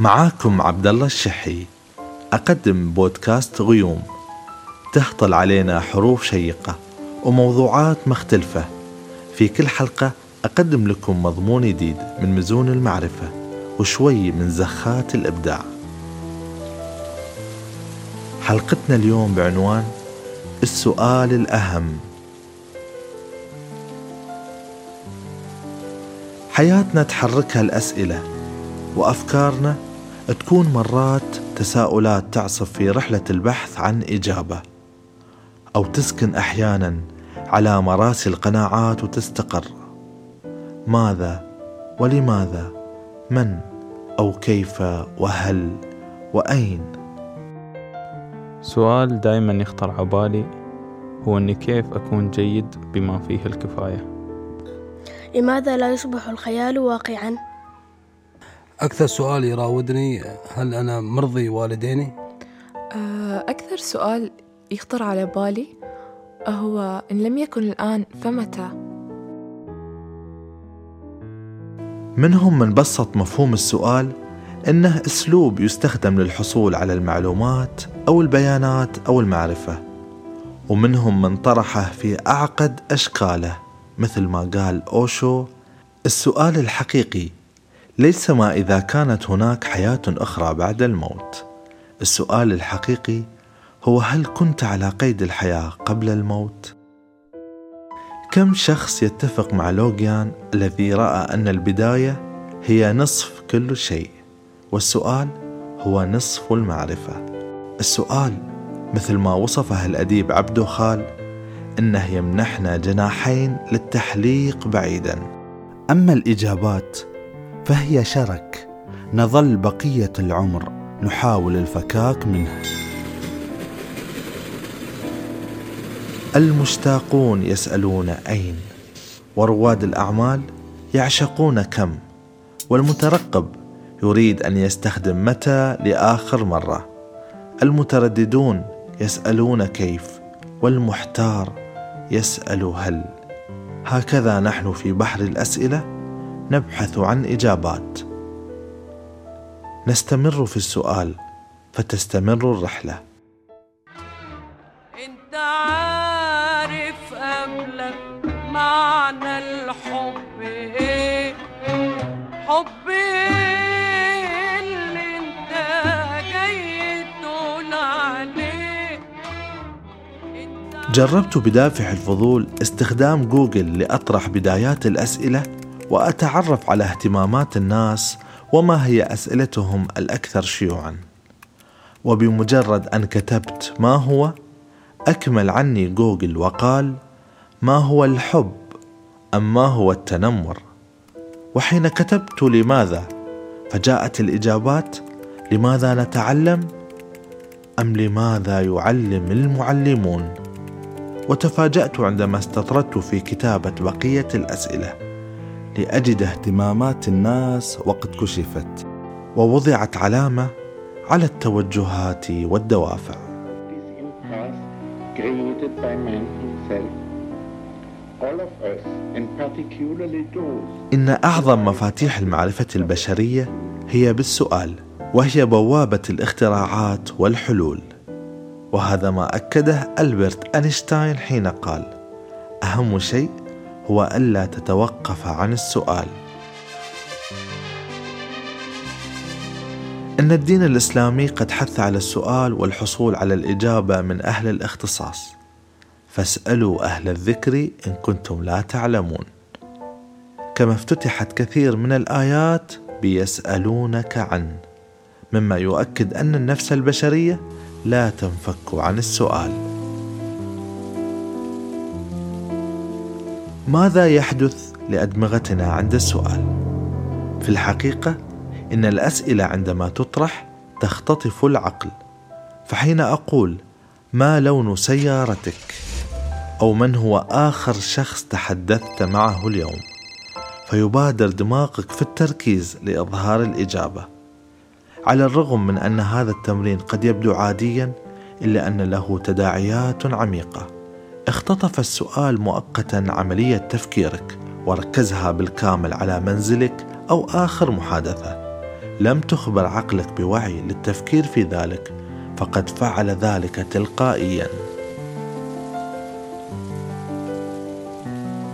معاكم عبد الله الشحي. أقدم بودكاست غيوم. تهطل علينا حروف شيقة وموضوعات مختلفة. في كل حلقة أقدم لكم مضمون جديد من مزون المعرفة وشوي من زخات الإبداع. حلقتنا اليوم بعنوان السؤال الأهم. حياتنا تحركها الأسئلة وأفكارنا تكون مرات تساؤلات تعصف في رحلة البحث عن إجابة أو تسكن أحيانا على مراسي القناعات وتستقر. ماذا ولماذا؟ من أو كيف وهل وأين؟ سؤال دائما يخطر عبالي هو أني كيف أكون جيد بما فيه الكفاية؟ لماذا لا يصبح الخيال واقعا؟ أكثر سؤال يراودني هل أنا مرضي والديني؟ آه، أكثر سؤال يخطر على بالي هو إن لم يكن الآن فمتى؟ منهم من بسط مفهوم السؤال إنه أسلوب يستخدم للحصول على المعلومات أو البيانات أو المعرفة ومنهم من طرحه في أعقد أشكاله مثل ما قال أوشو السؤال الحقيقي ليس ما إذا كانت هناك حياة أخرى بعد الموت. السؤال الحقيقي هو هل كنت على قيد الحياة قبل الموت؟ كم شخص يتفق مع لوغيان الذي رأى أن البداية هي نصف كل شيء؟ والسؤال هو نصف المعرفة. السؤال مثل ما وصفه الأديب عبدو خال إنه يمنحنا جناحين للتحليق بعيدا. أما الإجابات فهي شرك. نظل بقية العمر نحاول الفكاك منها. المشتاقون يسألون أين؟ ورواد الأعمال يعشقون كم؟ والمترقب يريد أن يستخدم متى لآخر مرة؟ المترددون يسألون كيف؟ والمحتار يسأل هل؟ هكذا نحن في بحر الأسئلة. نبحث عن إجابات. نستمر في السؤال فتستمر الرحلة. أنت عارف قبلك معنى الحب إيه؟ حب إيه اللي أنت جاي تقول عليه. جربت بدافع الفضول استخدام جوجل لأطرح بدايات الأسئلة؟ وأتعرف على اهتمامات الناس وما هي أسئلتهم الأكثر شيوعا. وبمجرد أن كتبت ما هو أكمل عني جوجل وقال ما هو الحب أم ما هو التنمر؟ وحين كتبت لماذا؟ فجاءت الإجابات لماذا نتعلم؟ أم لماذا يعلم المعلمون؟ وتفاجأت عندما استطردت في كتابة بقية الأسئلة. لأجد اهتمامات الناس وقد كشفت ووضعت علامة على التوجهات والدوافع. إن أعظم مفاتيح المعرفة البشرية هي بالسؤال وهي بوابة الاختراعات والحلول. وهذا ما أكده ألبرت أينشتاين حين قال أهم شيء هو ألا تتوقف عن السؤال. إن الدين الإسلامي قد حث على السؤال والحصول على الإجابة من أهل الاختصاص. فاسألوا أهل الذكر إن كنتم لا تعلمون. كما افتتحت كثير من الآيات بيسألونك عن مما يؤكد أن النفس البشرية لا تنفك عن السؤال. ماذا يحدث لأدمغتنا عند السؤال؟ في الحقيقة إن الأسئلة عندما تطرح تختطف العقل. فحين أقول ما لون سيارتك؟ أو من هو آخر شخص تحدثت معه اليوم؟ فيبادر دماغك في التركيز لإظهار الإجابة. على الرغم من أن هذا التمرين قد يبدو عاديا إلا أن له تداعيات عميقة. اختطف السؤال مؤقتا عملية تفكيرك وركزها بالكامل على منزلك أو آخر محادثة. لم تخبر عقلك بوعي للتفكير في ذلك فقد فعل ذلك تلقائيا.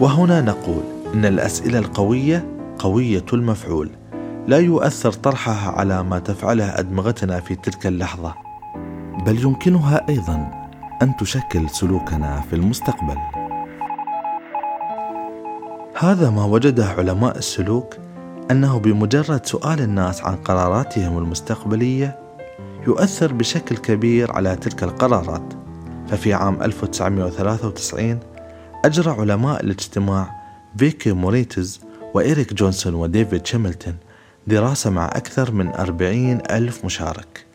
وهنا نقول إن الأسئلة القوية قوية المفعول لا يؤثر طرحها على ما تفعله أدمغتنا في تلك اللحظة. بل يمكنها أيضا أن تشكل سلوكنا في المستقبل. هذا ما وجده علماء السلوك أنه بمجرد سؤال الناس عن قراراتهم المستقبلية يؤثر بشكل كبير على تلك القرارات. ففي عام 1993 أجرى علماء الاجتماع فيكي موريتز وإيريك جونسون وديفيد شيملتون دراسة مع أكثر من أربعين ألف مشارك.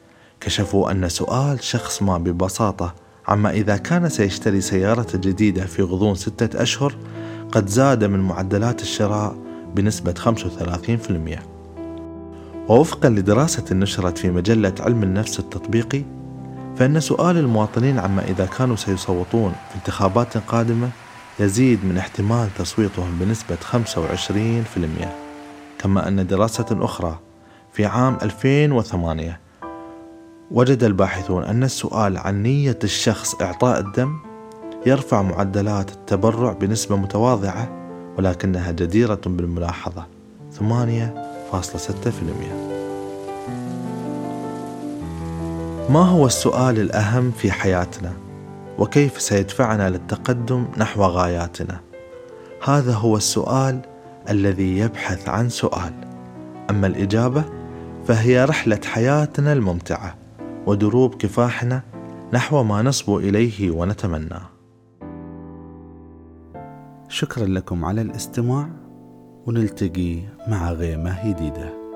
كشفوا أن سؤال شخص ما ببساطة عما إذا كان سيشتري سيارة جديدة في غضون ستة أشهر قد زاد من معدلات الشراء بنسبة 35% ووفقا لدراسة نشرت في مجلة علم النفس التطبيقي فإن سؤال المواطنين عما إذا كانوا سيصوتون في انتخابات قادمة يزيد من احتمال تصويتهم بنسبة 25% كما أن دراسة أخرى في عام 2008 وجد الباحثون أن السؤال عن نية الشخص إعطاء الدم يرفع معدلات التبرع بنسبة متواضعة ولكنها جديرة بالملاحظة 8.6% ما هو السؤال الأهم في حياتنا؟ وكيف سيدفعنا للتقدم نحو غاياتنا؟ هذا هو السؤال الذي يبحث عن سؤال أما الإجابة فهي رحلة حياتنا الممتعة ودروب كفاحنا نحو ما نصبو إليه ونتمناه شكرا لكم على الاستماع ونلتقي مع غيمة جديده